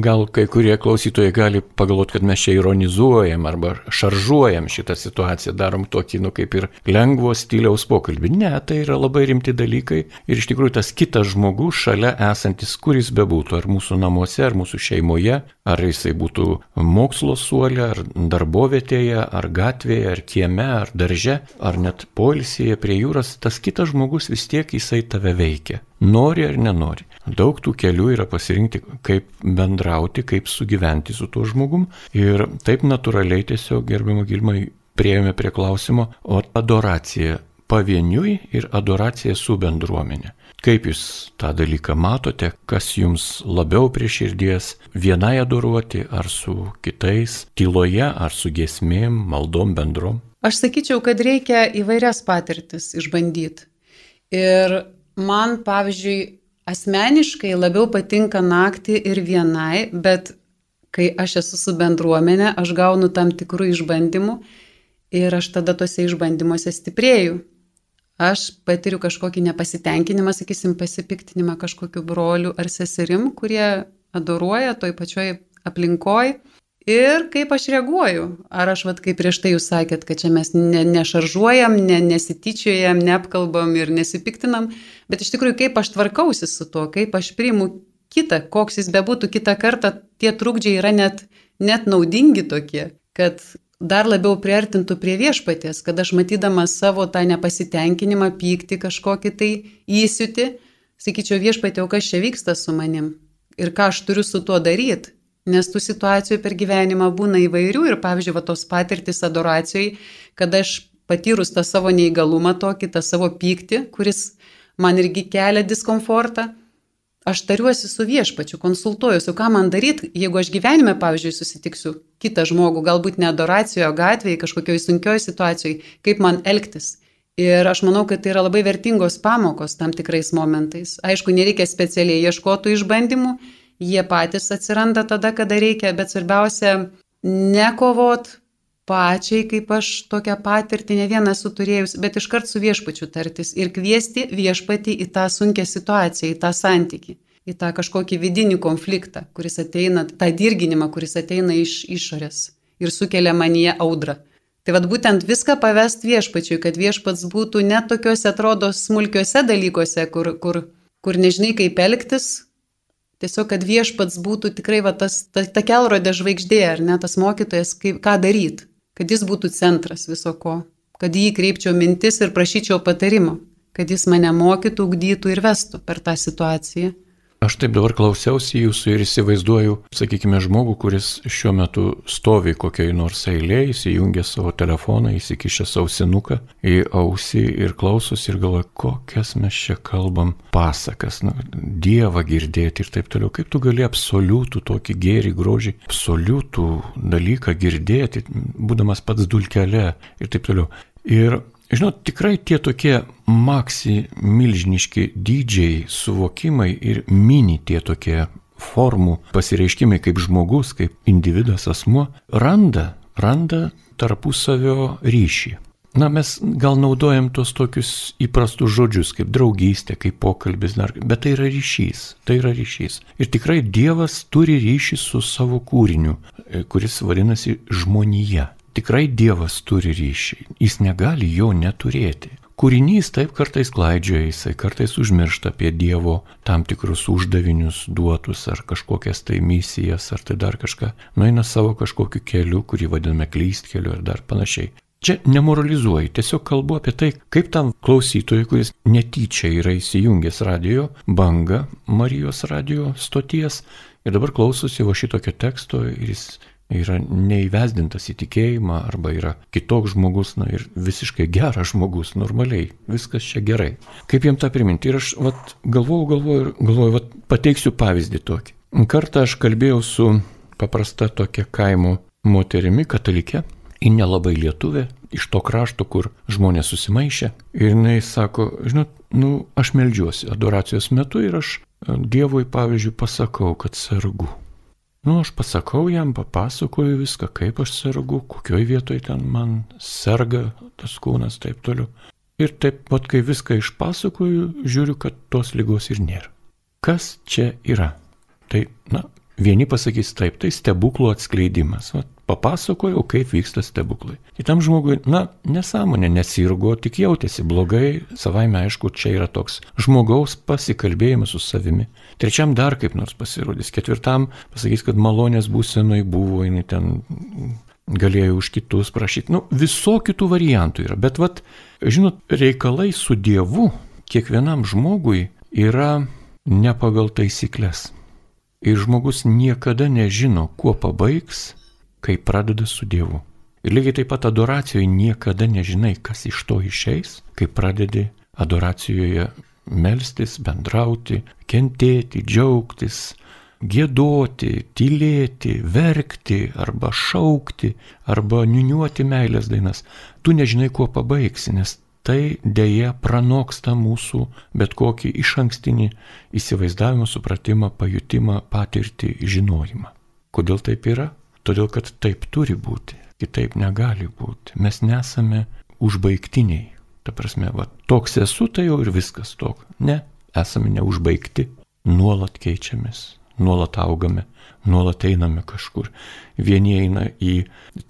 gal kai kurie klausytojai gali pagalvoti, kad mes čia ironizuojam arba šaržuojam šitą situaciją, darom tokį, nu kaip ir lengvo stiliaus pokalbį. Ne, tai yra labai rimti dalykai ir iš tikrųjų tas kitas žmogus šalia esantis, kuris bebūtų, ar mūsų namuose, ar mūsų šeimoje, ar jisai būtų mokslo suolė, ar darbovietėje, ar gatvėje, ar kieme, ar darže, ar net poilsėje prie jūros, tas kitas žmogus vis tiek jisai tave veikia. Nori ar nenori. Daug tų kelių yra pasirinkti, kaip bendrauti, kaip sugyventi su tuo žmogum. Ir taip natūraliai tiesiog, gerbimo Gilmai, prieėmė prie klausimo, o adoracija pavieniui ir adoracija su bendruomenė. Kaip jūs tą dalyką matote, kas jums labiau prie širdies vienai adoruoti, ar su kitais, tyloje, ar su giesmėm, maldom bendrom? Aš sakyčiau, kad reikia įvairias patirtis išbandyti. Ir man, pavyzdžiui, asmeniškai labiau patinka naktį ir vienai, bet kai aš esu su bendruomenė, aš gaunu tam tikrų išbandymų ir aš tada tose išbandymuose stiprėju. Aš patiriu kažkokį nepasitenkinimą, sakysim, pasipiktinimą kažkokiu broliu ar seserim, kurie adoruoja toj pačioj aplinkoj ir kaip aš reaguoju. Ar aš, vat, kaip prieš tai jūs sakėt, kad čia mes ne, nešaržuojam, ne, nesityčiojam, neapkalbam ir nesipiktinam, bet iš tikrųjų kaip aš tvarkausi su tuo, kaip aš priimu kitą, koks jis bebūtų, kitą kartą tie trukdžiai yra net, net naudingi tokie, kad dar labiau priartintų prie viešpaties, kad aš matydamas savo tą nepasitenkinimą, pykti kažkokį tai įsiuti, sakyčiau viešpatė, o kas čia vyksta su manim ir ką aš turiu su tuo daryti. Nes tų situacijų per gyvenimą būna įvairių ir, pavyzdžiui, va, tos patirtis adoracijai, kad aš patyrus tą savo neįgalumą tokį, tą savo pyktį, kuris man irgi kelia diskomfortą, aš tariuosi su viešpačiu, konsultuojuosi, ką man daryti, jeigu aš gyvenime, pavyzdžiui, susitiksiu kitą žmogų, galbūt ne adoracijoje, gatvėje, kažkokioje sunkioje situacijoje, kaip man elgtis. Ir aš manau, kad tai yra labai vertingos pamokos tam tikrais momentais. Aišku, nereikia specialiai ieškotų išbandymų, jie patys atsiranda tada, kada reikia, bet svarbiausia nekovot pačiai, kaip aš tokią patirtį ne vieną esu turėjus, bet iškart su viešpačiu tartis ir kviesti viešpatį į tą sunkę situaciją, į tą santyki, į tą kažkokį vidinį konfliktą, kuris ateina, tą dirginimą, kuris ateina iš išorės ir sukelia manyje audrą. Tai vad būtent viską pavest viešpačiui, kad viešpats būtų net tokiuose atrodo smulkiuose dalykuose, kur, kur, kur nežinai kaip elgtis, Tiesiog, kad viešpats būtų tikrai va, tas, ta, ta kelrodė žvaigždė, ar ne tas mokytojas, kaip, ką daryti, kad jis būtų centras viso ko, kad jį kreipčiau mintis ir prašyčiau patarimo, kad jis mane mokytų, ugdytų ir vestų per tą situaciją. Aš taip dabar klausiausi jūsų ir įsivaizduoju, sakykime, žmogų, kuris šiuo metu stovi kokiai nors eilėje, įsijungia savo telefoną, įsikišia sausinuką į ausį ir klausosi ir galvoja, kokias mes čia kalbam pasakas, na, Dievą girdėti ir taip toliau. Kaip tu gali absoliutų tokį gėrį, grožį, absoliutų dalyką girdėti, būdamas pats dulkelė ir taip toliau. Ir Žinot, tikrai tie tokie maksi milžiniški dydžiai, suvokimai ir mini tie tokie formų pasireiškimai kaip žmogus, kaip individas asmuo, randa, randa tarpusavio ryšį. Na, mes gal naudojam tos tokius įprastus žodžius kaip draugystė, kaip pokalbis, bet tai yra ryšys, tai yra ryšys. Ir tikrai Dievas turi ryšį su savo kūriniu, kuris vadinasi žmonija tikrai Dievas turi ryšį, jis negali jo neturėti. Kūrinys taip kartais klaidžioja, jisai kartais užmiršta apie Dievo tam tikrus uždavinius duotus ar kažkokias tai misijas ar tai dar kažką, nueina savo kažkokiu keliu, kurį vadiname klystkeliu ir dar panašiai. Čia nemoralizuoju, tiesiog kalbu apie tai, kaip tam klausytojui, kuris netyčia yra įsijungęs radio bangą Marijos radio stoties ir dabar klausosi va šitokio teksto ir jis yra neįvesdintas į tikėjimą arba yra kitoks žmogus, na ir visiškai geras žmogus, normaliai, viskas čia gerai. Kaip jam tą priminti? Ir aš vat, galvoju, galvoju, galvoju, vat, pateiksiu pavyzdį tokį. Kartą aš kalbėjau su paprasta tokia kaimo moterimi, katalikė, į nelabai lietuvę, iš to krašto, kur žmonės susimaišė. Ir jinai sako, žinot, nu, aš melžiuosi adoracijos metu ir aš Dievui, pavyzdžiui, pasakau, kad sergu. Nu, aš pasakau jam, papasakoju viską, kaip aš sergu, kokioj vietoj ten man serga tas kūnas, taip toliau. Ir taip pat, kai viską išpasakoju, žiūriu, kad tos lygos ir nėra. Kas čia yra? Tai, na, vieni pasakys taip, tai stebuklų atskleidimas. Vat, papasakojau, kaip vyksta stebuklai. Kitam žmogui, na, nesąmonė, nesirgo, tik jautėsi blogai, savaime aišku, čia yra toks žmogaus pasikalbėjimas su savimi. Trečiam dar kaip nors pasirodys, ketvirtam pasakys, kad malonės būsenai buvo, jinai ten galėjo už kitus prašyti. Nu, visokių tų variantų yra, bet vad, žinot, reikalai su Dievu kiekvienam žmogui yra ne pagal taisyklės. Ir žmogus niekada nežino, kuo pabaigs kai pradeda su Dievu. Ir lygiai taip pat adoracijoje niekada nežinai, kas iš to išeis, kai pradedi adoracijoje melstis, bendrauti, kentėti, džiaugtis, gėdoti, tylėti, verkti arba šaukti, arba niuniuoti meilės dainas. Tu nežinai, kuo pabaigsi, nes tai dėja pranoksta mūsų bet kokį iš ankstinį įsivaizdavimą, supratimą, pajutimą, patirtį, žinojimą. Kodėl taip yra? Todėl, kad taip turi būti, kitaip negali būti. Mes nesame užbaigtiniai. Ta prasme, va, toks esu, tai jau ir viskas tok. Ne, esame neužbaigti, nuolat keičiamės, nuolat augame, nuolat einame kažkur. Vieni eina į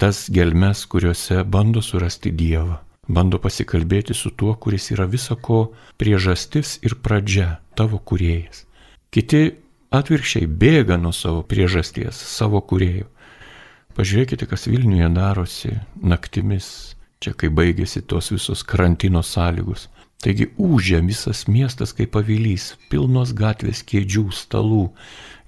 tas gelmes, kuriuose bando surasti Dievą, bando pasikalbėti su tuo, kuris yra visako priežastis ir pradžia, tavo kuriejas. Kiti atvirkščiai bėga nuo savo priežasties, savo kuriejų. Pažiūrėkite, kas Vilniuje darosi naktimis, čia kai baigėsi tos visos karantino sąlygos. Taigi užė visas miestas kaip pavilys, pilnos gatvės kėdžių, stalų,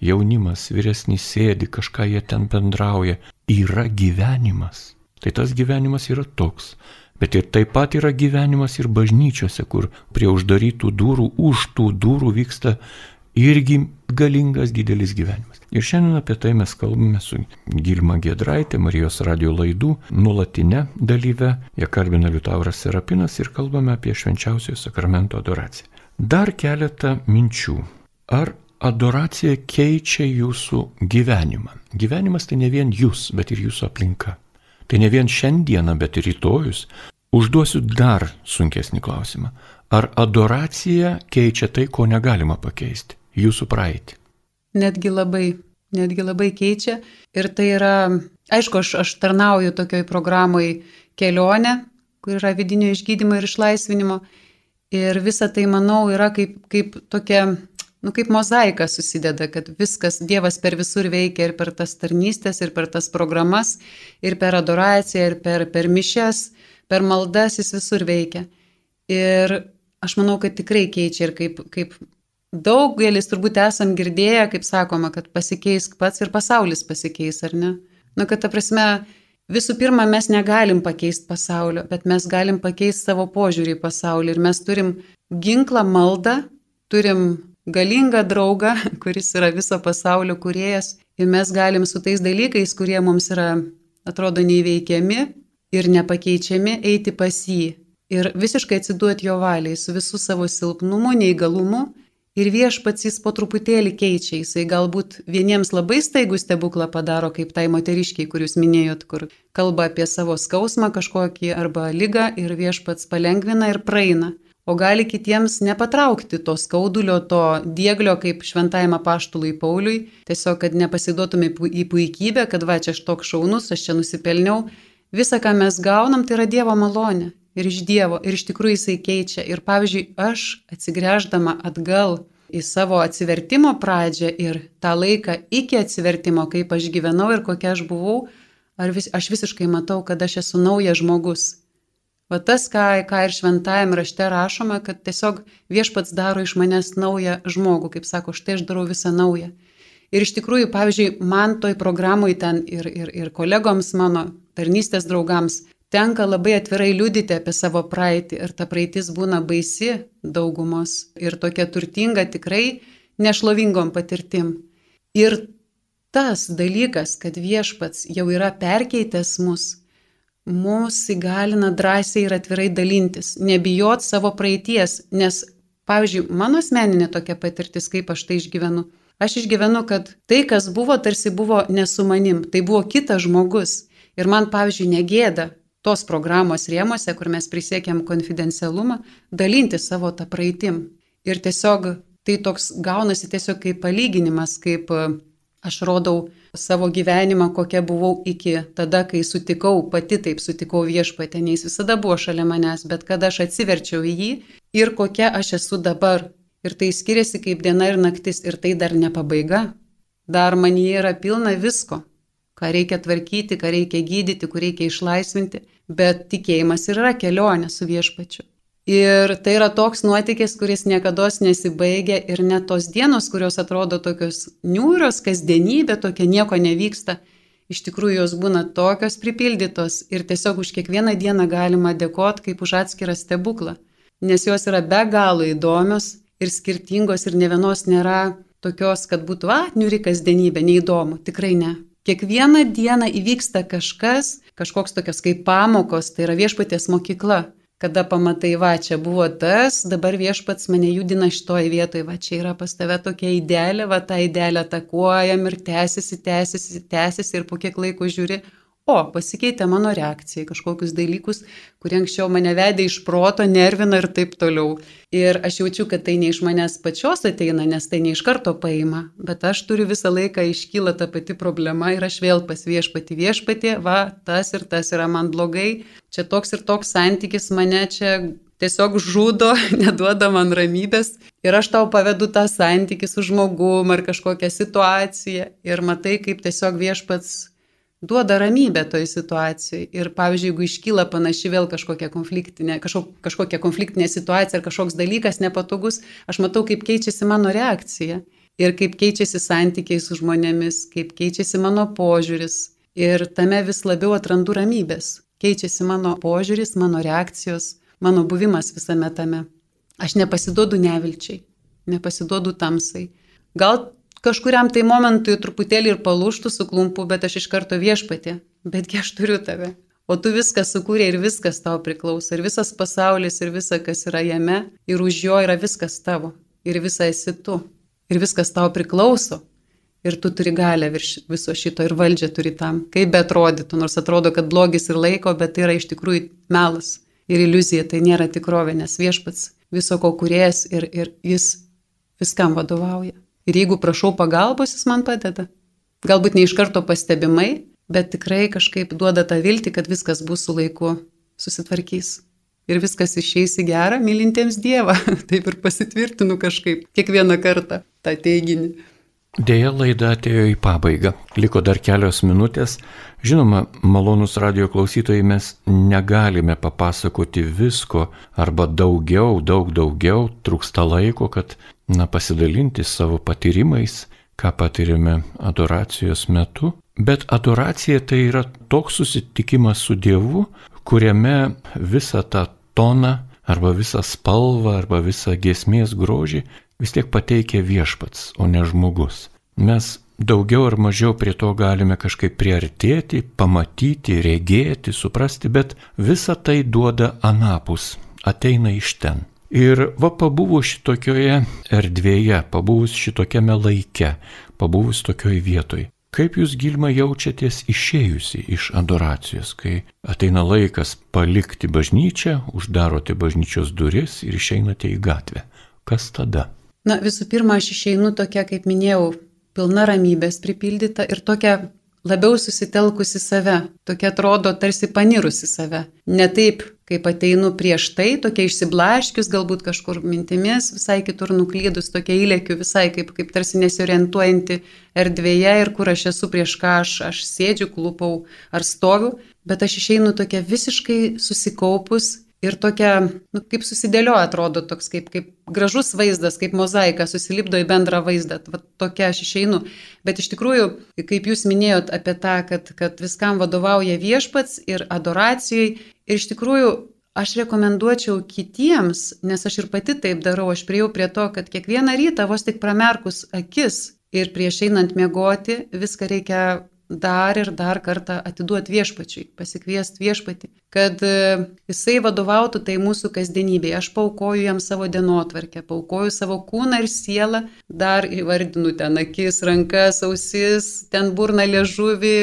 jaunimas, vyresnis sėdi, kažką jie ten bendrauja. Yra gyvenimas. Tai tas gyvenimas yra toks. Bet ir taip pat yra gyvenimas ir bažnyčiose, kur prie uždarytų durų, už tų durų vyksta irgi galingas didelis gyvenimas. Ir šiandien apie tai mes kalbame su Gilma Gedraitė, Marijos radio laidų nuolatinė dalyve, ją kalbina Liutauras Serapinas ir kalbame apie švenčiausiojo sakramento adoraciją. Dar keletą minčių. Ar adoracija keičia jūsų gyvenimą. Gyvenimas tai ne vien jūs, bet ir jūsų aplinka. Tai ne vien šiandieną, bet ir rytojus. Užduosiu dar sunkesnį klausimą. Ar adoracija keičia tai, ko negalima pakeisti? Jūsų praeitį. Netgi labai, netgi labai keičia. Ir tai yra, aišku, aš, aš tarnauju tokioj programai kelionė, kur yra vidinio išgydymo ir išlaisvinimo. Ir visa tai, manau, yra kaip, kaip tokia nu, kaip mozaika susideda, kad viskas Dievas per visur veikia ir per tas tarnystės, ir per tas programas, ir per adoraciją, ir per, per mišes, per maldas jis visur veikia. Ir aš manau, kad tikrai keičia ir kaip, kaip daugelis turbūt esam girdėję, kaip sakoma, kad pasikeisk pats ir pasaulis pasikeis, ar ne? Nu, kad ta prasme, visų pirma, mes negalim pakeisti pasaulio, bet mes galim pakeisti savo požiūrį į pasaulį ir mes turim ginklą maldą, turim galingą draugą, *laughs* kuris yra viso pasaulio kuriejas ir mes galim su tais dalykais, kurie mums yra, atrodo, neįveikiami ir nepakeičiami, eiti pas jį ir visiškai atsiduoti jo valiai su visų savo silpnumu, neįgalumu. Ir viešpats jis po truputėlį keičia, jisai galbūt vieniems labai staigų stebuklą padaro, kaip tai moteriškiai, kur jūs minėjot, kur kalba apie savo skausmą kažkokį arba lygą ir viešpats palengvina ir praeina o gali kitiems nepatraukti to skaudulio, to dieglio kaip šventajame paštului Pauliui, tiesiog, kad nepasiduotume į puikybę, kad va čia aš toks šaunus, aš čia nusipelniau. Visa, ką mes gaunam, tai yra Dievo malonė. Ir iš Dievo, ir iš tikrųjų jisai keičia. Ir pavyzdžiui, aš atsigręždama atgal į savo atsivertimo pradžią ir tą laiką iki atsivertimo, kaip aš gyvenau ir kokia aš buvau, vis, aš visiškai matau, kad aš esu naujas žmogus Va tas, ką, ką ir šventajame rašte rašoma, kad tiesiog viešpats daro iš manęs naują žmogų, kaip sako, štai aš darau visą naują. Ir iš tikrųjų, pavyzdžiui, man toj programui ten ir, ir, ir kolegoms mano, tarnystės draugams, tenka labai atvirai liudyti apie savo praeitį ir ta praeitis būna baisi daugumos ir tokia turtinga tikrai nešlovingom patirtim. Ir tas dalykas, kad viešpats jau yra perkeitęs mus, mus įgalina drąsiai ir atvirai dalintis, nebijot savo praeities, nes, pavyzdžiui, mano asmeninė tokia patirtis, kaip aš tai išgyvenu. Aš išgyvenu, kad tai, kas buvo, tarsi buvo nesu manim, tai buvo kitas žmogus. Ir man, pavyzdžiui, negėda tos programos rėmose, kur mes prisiekėm konfidencialumą, dalinti savo tą praeitim. Ir tiesiog tai toks gaunasi tiesiog kaip palyginimas, kaip aš rodau savo gyvenimą, kokia buvau iki tada, kai sutikau, pati taip sutikau viešpatę, nei jis visada buvo šalia manęs, bet kada aš atsiverčiau į jį ir kokia aš esu dabar. Ir tai skiriasi kaip diena ir naktis ir tai dar ne pabaiga. Dar man jie yra pilna visko, ką reikia tvarkyti, ką reikia gydyti, kur reikia išlaisvinti, bet tikėjimas yra kelionė su viešpačiu. Ir tai yra toks nuotykis, kuris niekada nesibaigia ir net tos dienos, kurios atrodo tokios niūrios, kasdienybė, tokia nieko nevyksta, iš tikrųjų jos būna tokios pripildytos ir tiesiog už kiekvieną dieną galima dėkoti kaip už atskirą stebuklą, nes jos yra be galo įdomios ir skirtingos ir ne vienos nėra tokios, kad būtų, a, niūri kasdienybė, neįdomu, tikrai ne. Kiekvieną dieną įvyksta kažkas, kažkoks tokios kaip pamokos, tai yra viešpatės mokykla. Kada pamatai, va, čia buvo tas, dabar viešpats mane judina šitoje vietoje, va, čia yra pas tave tokia idealė, va, tą idealę atakuojam ir tęsiasi, tęsiasi, tęsiasi ir po kiek laiko žiūri, o, pasikeitė mano reakcija į kažkokius dalykus, kurie anksčiau mane vedė iš proto, nervina ir taip toliau. Ir aš jaučiu, kad tai ne iš manęs pačios ateina, nes tai ne iš karto paima, bet aš turiu visą laiką iškyla ta pati problema ir aš vėl pas viešpati viešpatį, va, tas ir tas yra man blogai, čia toks ir toks santykis mane čia tiesiog žudo, *laughs* neduoda man ramybės. Ir aš tau pavedu tą santykį su žmogum ar kažkokią situaciją. Ir matai, kaip tiesiog viešpats duoda ramybę toj situacijai. Ir pavyzdžiui, jeigu iškyla panaši vėl kažkokia konfliktinė, kažkok, kažkokia konfliktinė situacija ar kažkoks dalykas nepatogus, aš matau, kaip keičiasi mano reakcija ir kaip keičiasi santykiai su žmonėmis, kaip keičiasi mano požiūris. Ir tame vis labiau atrandu ramybės. Keičiasi mano požiūris, mano reakcijos mano buvimas visame tame. Aš nepasiduodu nevilčiai, nepasiduodu tamsai. Gal kažkuriam tai momentui truputėlį ir palūštų suklumpu, bet aš iš karto viešpatė, betgi aš turiu tave. O tu viską sukūrė ir viskas tau priklauso, ir visas pasaulis, ir visa, kas yra jame, ir už jo yra viskas tavo, ir visa esi tu, ir viskas tau priklauso. Ir tu turi galę virš viso šito ir valdžią turi tam, kaip be atrodytų, nors atrodo, kad blogis ir laiko, bet tai yra iš tikrųjų melas ir iliuzija, tai nėra tikrovė, nes viešpats viso ko kuriejas ir, ir jis viskam vadovauja. Ir jeigu prašau pagalbos, jis man padeda. Galbūt ne iš karto pastebimai, bet tikrai kažkaip duoda tą viltį, kad viskas bus su laiku susitvarkys. Ir viskas išeis į gerą, mylintiems Dievą. *laughs* Taip ir pasitvirtinu kažkaip kiekvieną kartą tą teiginį. Deja, laida atėjo į pabaigą. Liko dar kelios minutės. Žinoma, malonus radio klausytojai mes negalime papasakoti visko arba daugiau, daug daugiau, trūksta laiko, kad na, pasidalinti savo patyrimais, ką patyrėme adoracijos metu. Bet adoracija tai yra toks susitikimas su Dievu, kuriame visą tą toną arba visą spalvą arba visą giesmės grožį vis tiek pateikia viešpats, o ne žmogus. Mes daugiau ar mažiau prie to galime kažkaip priartėti, pamatyti, regėti, suprasti, bet visa tai duoda anapus, ateina iš ten. Ir va pabuvus šitokioje erdvėje, pabuvus šitokiame laike, pabuvus tokioj vietoj, kaip jūs Gilma jaučiatės išėjusi iš adoracijos, kai ateina laikas palikti bažnyčią, uždarote bažnyčios duris ir išeinate į gatvę. Kas tada? Na, visų pirma, aš išeinu tokia, kaip minėjau, pilna ramybės pripildyta ir tokia labiau susitelkusi save, tokia atrodo tarsi panirusi save. Ne taip, kaip ateinu prieš tai, tokia išsiblaškius, galbūt kažkur mintimis, visai kitur nuklydus, tokia įlėkiu, visai kaip, kaip tarsi nesiorientuojanti erdvėje ir kur aš esu prieš ką aš, aš sėdžiu, klupau ar stoviu, bet aš išeinu tokia visiškai susikaupus ir tokia, nu, kaip susidėlioja, atrodo toks kaip, kaip gražus vaizdas, kaip mozaika, susilipdo į bendrą vaizdą. Va, tokia aš išeinu. Bet iš tikrųjų, kaip jūs minėjot apie tą, kad, kad viskam vadovauja viešpats ir adoracijai. Ir iš tikrųjų, aš rekomenduočiau kitiems, nes aš ir pati taip darau, aš prieėjau prie to, kad kiekvieną rytą vos tik pramerkus akis ir prieš einant miegoti, viską reikia dar ir dar kartą atiduoti viešpačiui, pasikviesti viešpatį, kad e, jisai vadovautų tai mūsų kasdienybėje. Aš paukoju jam savo dienotvarkę, paukoju savo kūną ir sielą, dar įvardinu ten akis, rankas, ausis, ten burną, liežuvį,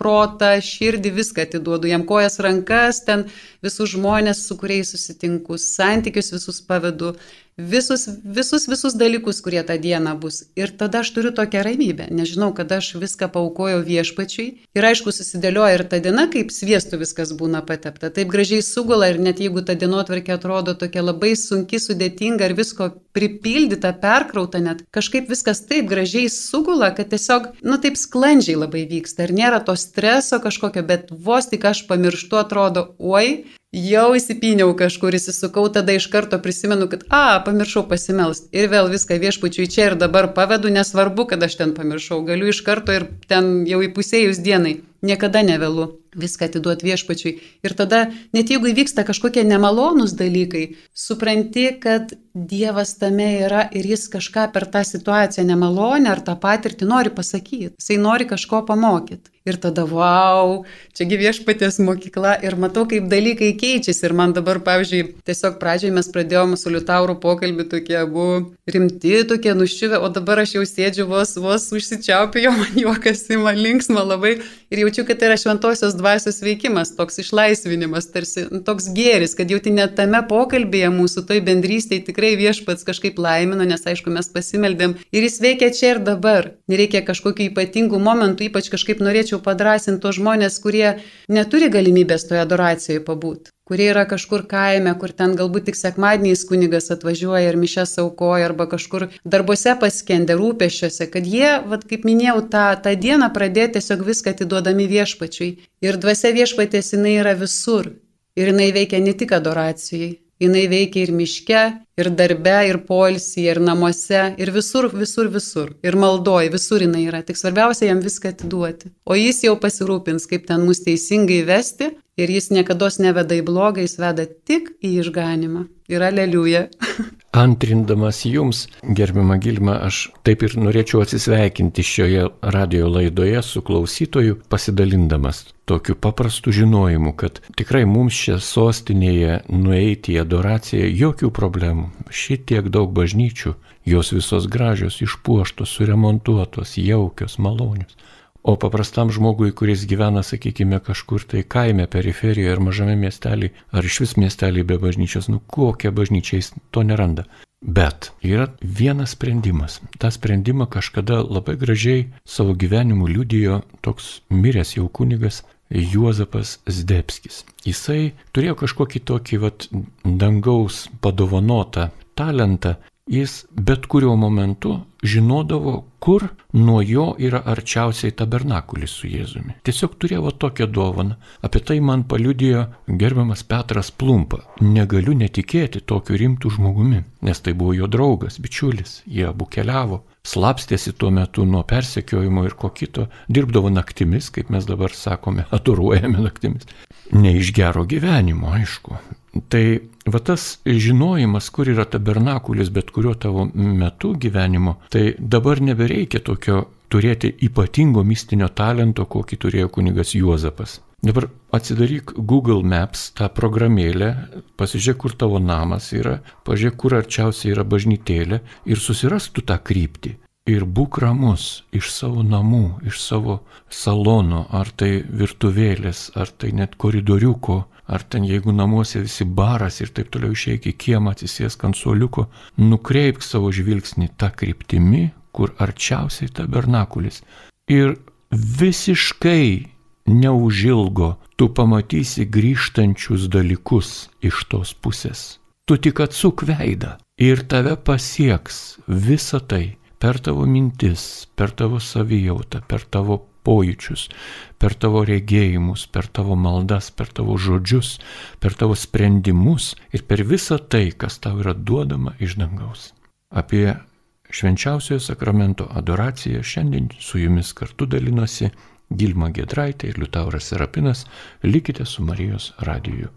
protą, širdį, viską atiduodu jam kojas, rankas, ten visus žmonės, su kuriais susitinku, santykius visus pavedu visus, visus, visus dalykus, kurie tą dieną bus. Ir tada aš turiu tokią ramybę, nežinau, kad aš viską paukojau viešpačiui. Ir aišku, susidėlioja ir ta diena, kaip sviestų viskas būna patepta. Taip gražiai sugula ir net jeigu ta dienotvarkė atrodo tokia labai sunki, sudėtinga ir visko pripildyta, perkrauta net, kažkaip viskas taip gražiai sugula, kad tiesiog, nu taip sklandžiai labai vyksta. Ir nėra to streso kažkokio, bet vos tik aš pamirštu, atrodo, oi, jau įsipyniau kažkur, įsisukau, tada iš karto prisimenu, kad, a, pamiršau pasimelst. Ir vėl viską viešpučiui čia ir dabar pavedu, nesvarbu, kad aš ten pamiršau. Galiu iš karto ir ten jau įpusėjus dienai. Niekada nevėlu viską atiduoti viešpačiui. Ir tada, net jeigu įvyksta kažkokie nemalonūs dalykai, supranti, kad Dievas tame yra ir jis kažką per tą situaciją nemalonę ar tą patirtį nori pasakyti. Jisai nori kažko pamokyti. Ir tada, wow, čiagi viešpatės mokykla ir matau, kaip dalykai keičiasi. Ir man dabar, pavyzdžiui, tiesiog pradžioj mes pradėjome su Liutauru pokalbį tokie buvo rimti, tokie nuščiuvę, o dabar aš jau sėdžiu vos, vos užsičiaupiu, man juokas įma linksma labai ir jaučiu, kad tai yra šventosios dvasios veikimas, toks išlaisvinimas, tarsi nu, toks gėris, kad jau tai net tame pokalbėje mūsų toj bendrystėje tikrai viešpats kažkaip laimino, nes aišku, mes pasimeldėm ir jis veikia čia ir dabar. Nereikia kažkokių ypatingų momentų, ypač kažkaip norėčiau norėčiau padrasinti tos žmonės, kurie neturi galimybės toje adoracijoje pabūti kurie yra kažkur kaime, kur ten galbūt tik sekmadieniais kunigas atvažiuoja ir mišęs aukoja, arba kažkur darbose paskendė rūpešiuose, kad jie, vat, kaip minėjau, tą, tą dieną pradėjo tiesiog viską atiduodami viešpačiui. Ir dvasia viešpatės jinai yra visur. Ir jinai veikia ne tik adoracijai, jinai veikia ir miške, ir darbe, ir polsyje, ir namuose, ir visur, visur, visur. Ir maldoji, visur jinai yra. Tik svarbiausia jam viską atiduoti. O jis jau pasirūpins, kaip ten mus teisingai vesti. Ir jis niekada neveda į blogą, jis veda tik į išganimą. Ir aleliuja. *laughs* Antrindamas jums, gerbima Gilma, aš taip ir norėčiau atsisveikinti šioje radio laidoje su klausytoju, pasidalindamas tokiu paprastu žinojimu, kad tikrai mums čia sostinėje nueiti į adoraciją jokių problemų šitiek daug bažnyčių, jos visos gražios, išpuoštos, suremontuotos, jaukios, malonios. O paprastam žmogui, kuris gyvena, sakykime, kažkur tai kaime, periferijoje ar mažame miestelį, ar iš vis miestelį be bažnyčios, nu kokią bažnyčią jis to neranda. Bet yra vienas sprendimas. Ta sprendimą kažkada labai gražiai savo gyvenimu liudijo toks miręs jau kunigas Juozapas Zdebskis. Jisai turėjo kažkokį tokį vat, dangaus padovanotą talentą. Jis bet kuriuo momentu žinodavo, kur nuo jo yra arčiausiai tabernakulis su Jėzumi. Tiesiog turėjo tokią dovaną. Apie tai man paliudijo gerbiamas Petras Plumpa. Negaliu netikėti tokiu rimtu žmogumi, nes tai buvo jo draugas, bičiulis. Jie abu keliavo slapstėsi tuo metu nuo persekiojimo ir ko kito, dirbdavo naktimis, kaip mes dabar sakome, *laughs* adoruojame naktimis. Ne iš gero gyvenimo, aišku. Tai va tas žinojimas, kur yra tabernakulis bet kurio tavo metu gyvenimo, tai dabar nebereikia tokio turėti ypatingo mistinio talento, kokį turėjo kunigas Juozapas. Dabar atsidaryk Google Maps tą programėlę, pasižiūrėk, kur tavo namas yra, pažiūrėk, kur arčiausiai yra bažnytėlė ir susirastų tą kryptį. Ir būk ramus iš savo namų, iš savo salono, ar tai virtuvėlės, ar tai net koridoriuko, ar ten jeigu namuose visi baras ir taip toliau išeik į kiemą, atsisės ant suoliuko, nukreipk savo žvilgsnį tą kryptimį, kur arčiausiai tabernakulis. Ir visiškai neužilgo tu pamatysi grįžtančius dalykus iš tos pusės. Tu tik atsuk veidą ir tave pasieks visa tai per tavo mintis, per tavo savijautą, per tavo pojūčius, per tavo regėjimus, per tavo maldas, per tavo žodžius, per tavo sprendimus ir per visą tai, kas tau yra duodama iš dangaus. Apie švenčiausiojo sakramento adoraciją šiandien su jumis kartu dalinosi Gilma Gedraitė ir Liutauras Serapinas, likite su Marijos radiju.